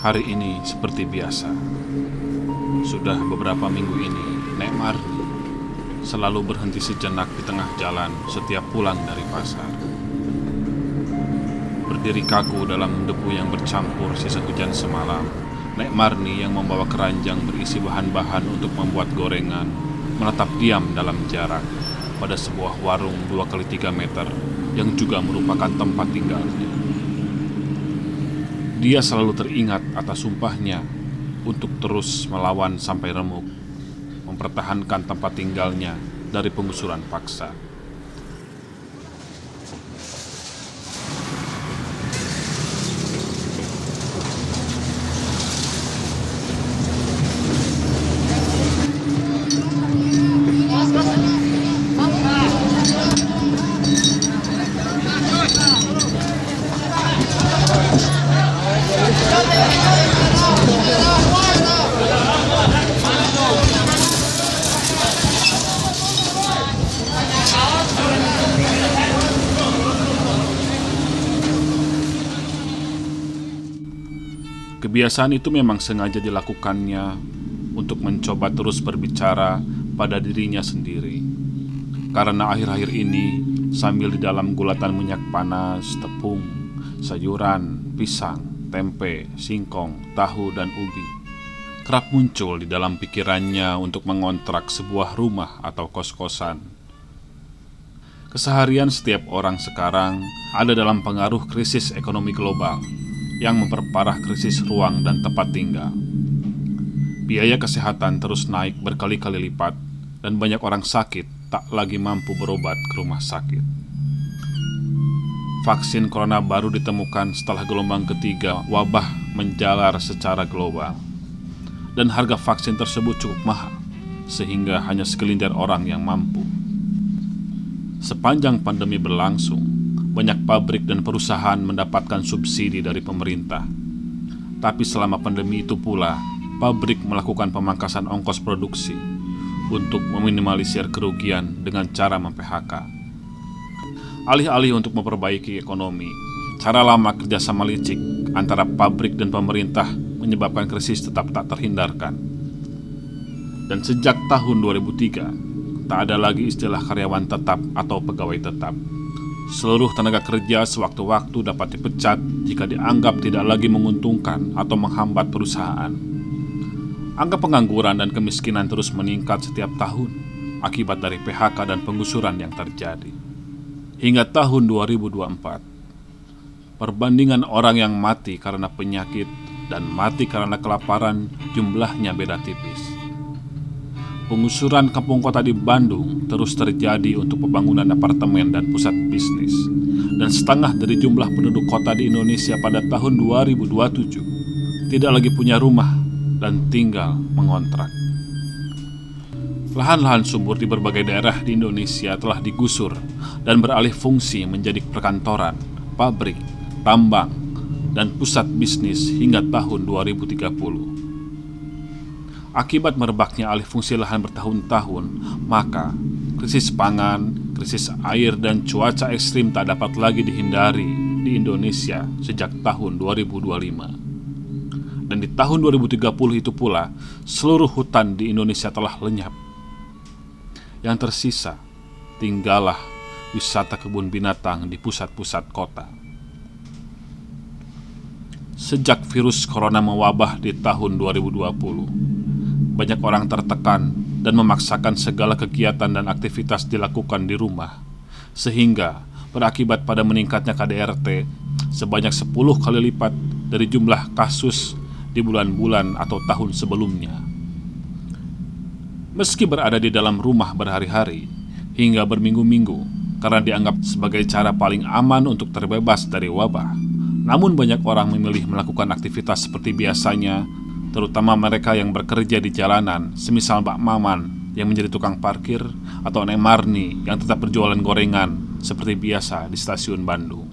Hari ini seperti biasa. Sudah beberapa minggu ini, Nek Marni selalu berhenti sejenak di tengah jalan setiap pulang dari pasar. Berdiri kaku dalam debu yang bercampur sisa hujan semalam, Nek Marni yang membawa keranjang berisi bahan-bahan untuk membuat gorengan menetap diam dalam jarak pada sebuah warung 2 kali 3 meter yang juga merupakan tempat tinggalnya. Dia selalu teringat atas sumpahnya untuk terus melawan sampai remuk, mempertahankan tempat tinggalnya dari penggusuran paksa. Kebiasaan itu memang sengaja dilakukannya untuk mencoba terus berbicara pada dirinya sendiri. Karena akhir-akhir ini, sambil di dalam gulatan minyak panas, tepung, sayuran, pisang, tempe, singkong, tahu, dan ubi, kerap muncul di dalam pikirannya untuk mengontrak sebuah rumah atau kos-kosan. Keseharian setiap orang sekarang ada dalam pengaruh krisis ekonomi global yang memperparah krisis ruang dan tempat tinggal. Biaya kesehatan terus naik berkali-kali lipat, dan banyak orang sakit tak lagi mampu berobat ke rumah sakit. Vaksin corona baru ditemukan setelah gelombang ketiga wabah menjalar secara global, dan harga vaksin tersebut cukup mahal, sehingga hanya segelintir orang yang mampu. Sepanjang pandemi berlangsung, banyak pabrik dan perusahaan mendapatkan subsidi dari pemerintah. Tapi selama pandemi itu pula, pabrik melakukan pemangkasan ongkos produksi untuk meminimalisir kerugian dengan cara mem-PHK. Alih-alih untuk memperbaiki ekonomi, cara lama kerjasama licik antara pabrik dan pemerintah menyebabkan krisis tetap tak terhindarkan. Dan sejak tahun 2003, tak ada lagi istilah karyawan tetap atau pegawai tetap Seluruh tenaga kerja sewaktu-waktu dapat dipecat jika dianggap tidak lagi menguntungkan atau menghambat perusahaan. Angka pengangguran dan kemiskinan terus meningkat setiap tahun akibat dari PHK dan penggusuran yang terjadi. Hingga tahun 2024, perbandingan orang yang mati karena penyakit dan mati karena kelaparan jumlahnya beda tipis. Pengusuran kampung kota di Bandung terus terjadi untuk pembangunan apartemen dan pusat bisnis. Dan setengah dari jumlah penduduk kota di Indonesia pada tahun 2027 tidak lagi punya rumah dan tinggal mengontrak. Lahan-lahan subur di berbagai daerah di Indonesia telah digusur dan beralih fungsi menjadi perkantoran, pabrik, tambang, dan pusat bisnis hingga tahun 2030. Akibat merebaknya alih fungsi lahan bertahun-tahun, maka krisis pangan, krisis air, dan cuaca ekstrim tak dapat lagi dihindari di Indonesia sejak tahun 2025. Dan di tahun 2030 itu pula, seluruh hutan di Indonesia telah lenyap. Yang tersisa tinggallah wisata kebun binatang di pusat-pusat kota. Sejak virus corona mewabah di tahun 2020, banyak orang tertekan dan memaksakan segala kegiatan dan aktivitas dilakukan di rumah, sehingga berakibat pada meningkatnya KDRT sebanyak 10 kali lipat dari jumlah kasus di bulan-bulan atau tahun sebelumnya. Meski berada di dalam rumah berhari-hari hingga berminggu-minggu karena dianggap sebagai cara paling aman untuk terbebas dari wabah, namun banyak orang memilih melakukan aktivitas seperti biasanya terutama mereka yang bekerja di jalanan, semisal Mbak Maman yang menjadi tukang parkir atau Nek Marni yang tetap berjualan gorengan seperti biasa di stasiun Bandung.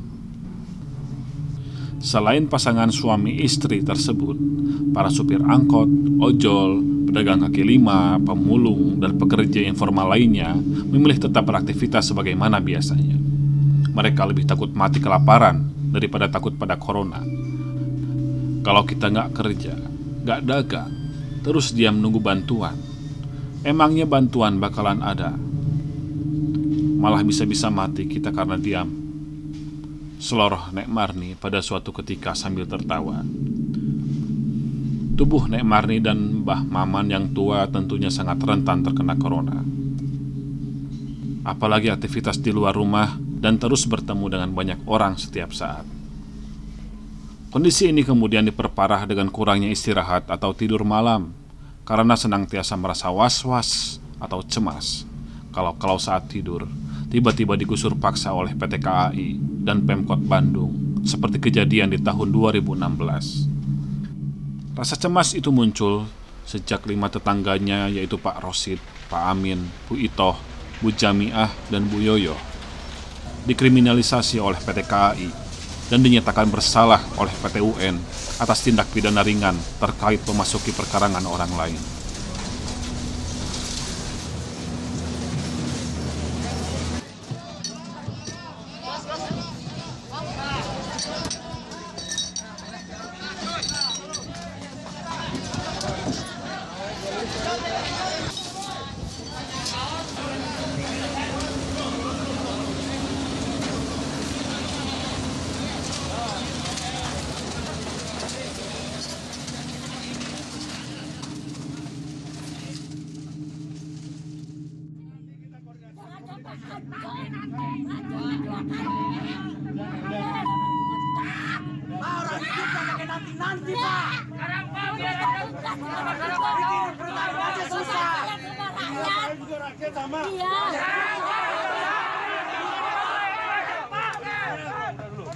Selain pasangan suami istri tersebut, para supir angkot, ojol, pedagang kaki lima, pemulung, dan pekerja informal lainnya memilih tetap beraktivitas sebagaimana biasanya. Mereka lebih takut mati kelaparan daripada takut pada corona Kalau kita nggak kerja, nggak dagang, terus diam nunggu bantuan, emangnya bantuan bakalan ada? Malah bisa-bisa mati kita karena diam. Seloroh Nek Marni pada suatu ketika sambil tertawa. Tubuh Nek Marni dan Mbah Maman yang tua tentunya sangat rentan terkena corona. Apalagi aktivitas di luar rumah dan terus bertemu dengan banyak orang setiap saat. Kondisi ini kemudian diperparah dengan kurangnya istirahat atau tidur malam karena senantiasa merasa was-was atau cemas kalau-kalau saat tidur tiba-tiba digusur paksa oleh PT KAI dan Pemkot Bandung seperti kejadian di tahun 2016. Rasa cemas itu muncul sejak lima tetangganya yaitu Pak Rosid, Pak Amin, Bu Itoh, Bu Jamiah, dan Bu Yoyo dikriminalisasi oleh PT KAI dan dinyatakan bersalah oleh PT UN atas tindak pidana ringan terkait memasuki perkarangan orang lain. Orang hidup gak pakai nanti-nanti, Pak. Aja susah.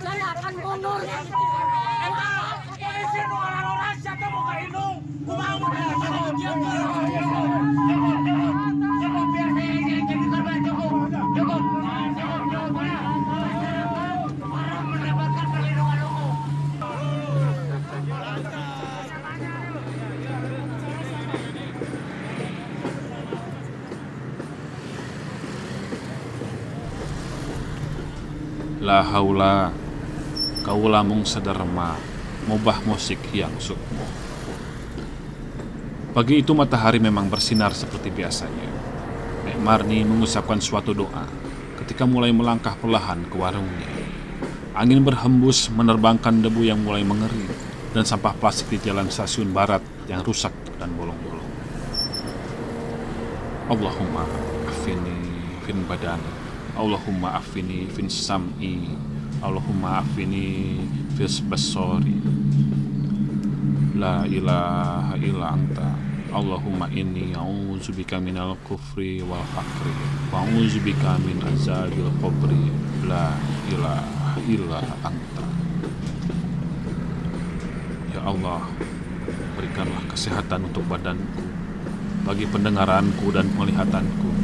Saya akan mundur. La haula Kaula mung sederma Mubah musik yang sukmo. Pagi itu matahari memang bersinar seperti biasanya. Nek Marni mengucapkan suatu doa Ketika mulai melangkah perlahan ke warungnya. Angin berhembus menerbangkan debu yang mulai mengering Dan sampah plastik di jalan stasiun barat yang rusak dan bolong-bolong. Allahumma afini fin badan Allahumma afini fin sam'i. Allahumma afini fis basori La ilaha illa anta. Allahumma inni a'udzubika minal kufri wal fakri. Wa a'udzubika min azabil qabri la ilaha illa anta. Ya Allah berikanlah kesehatan untuk badanku bagi pendengaranku dan penglihatanku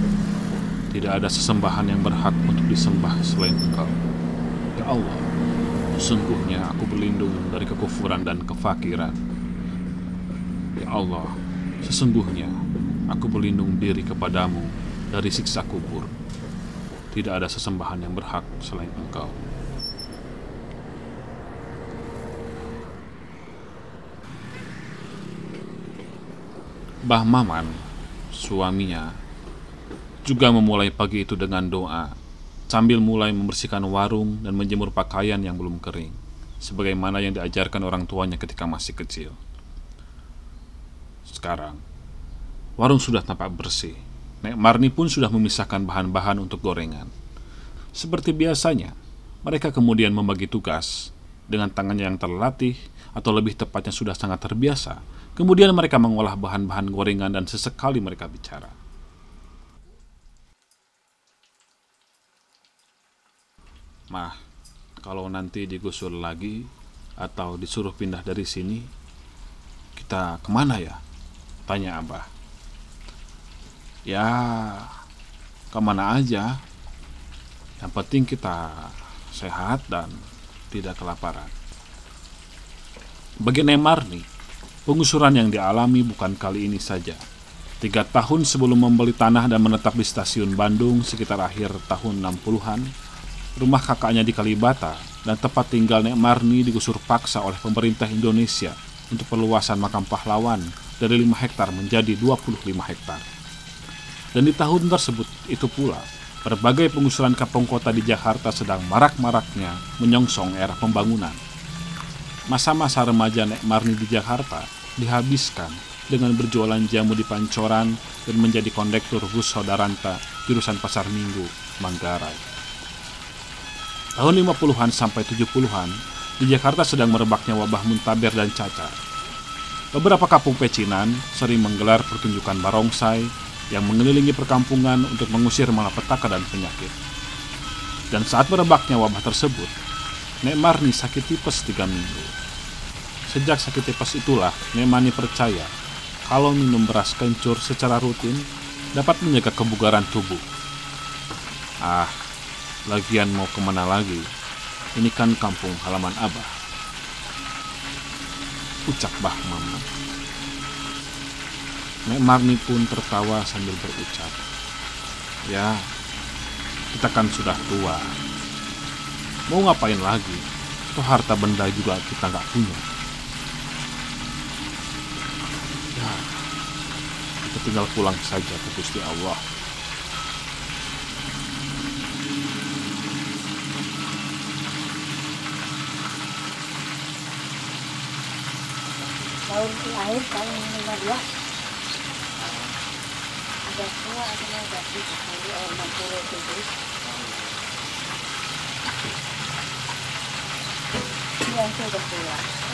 tidak ada sesembahan yang berhak untuk disembah selain Engkau. Ya Allah Sesungguhnya aku berlindung dari kekufuran dan kefakiran. Ya Allah Sesungguhnya aku berlindung diri kepadamu dari siksa kubur. Tidak ada sesembahan yang berhak selain engkau. Bah Maman, suaminya, juga memulai pagi itu dengan doa sambil mulai membersihkan warung dan menjemur pakaian yang belum kering, sebagaimana yang diajarkan orang tuanya ketika masih kecil. Sekarang, warung sudah tampak bersih. Nek Marni pun sudah memisahkan bahan-bahan untuk gorengan. Seperti biasanya, mereka kemudian membagi tugas dengan tangannya yang terlatih atau lebih tepatnya sudah sangat terbiasa. Kemudian mereka mengolah bahan-bahan gorengan dan sesekali mereka bicara. Mah, kalau nanti digusur lagi atau disuruh pindah dari sini, kita ke mana ya? Tanya Abah. Ya, ke mana aja. Yang penting kita sehat dan tidak kelaparan. Bagi Neymar nih, pengusuran yang dialami bukan kali ini saja. Tiga tahun sebelum membeli tanah dan menetap di stasiun Bandung sekitar akhir tahun 60-an, rumah kakaknya di Kalibata dan tempat tinggal Nek Marni digusur paksa oleh pemerintah Indonesia untuk perluasan makam pahlawan dari 5 hektar menjadi 25 hektar. Dan di tahun tersebut itu pula, berbagai pengusuran kampung kota di Jakarta sedang marak-maraknya menyongsong era pembangunan. Masa-masa remaja Nek Marni di Jakarta dihabiskan dengan berjualan jamu di Pancoran dan menjadi kondektur bus Sodaranta jurusan Pasar Minggu, Manggarai. Tahun 50-an sampai 70-an, di Jakarta sedang merebaknya wabah muntaber dan cacar. Beberapa kampung pecinan sering menggelar pertunjukan barongsai yang mengelilingi perkampungan untuk mengusir malapetaka dan penyakit. Dan saat merebaknya wabah tersebut, Nek Marni sakit tipes tiga minggu. Sejak sakit tipes itulah Nek Marni percaya kalau minum beras kencur secara rutin dapat menjaga kebugaran tubuh. Ah, lagian mau ke mana lagi? Ini kan kampung halaman Abah. Ucap Bah Mamat. Nek Marni pun tertawa sambil berucap. Ya, kita kan sudah tua. Mau ngapain lagi? Toh harta benda juga kita nggak punya. Ya, kita tinggal pulang saja ke Gusti Allah. Tahun lahir tahun 52 ada tua ada negatif sekali orang 67 Iya, itu udah tua.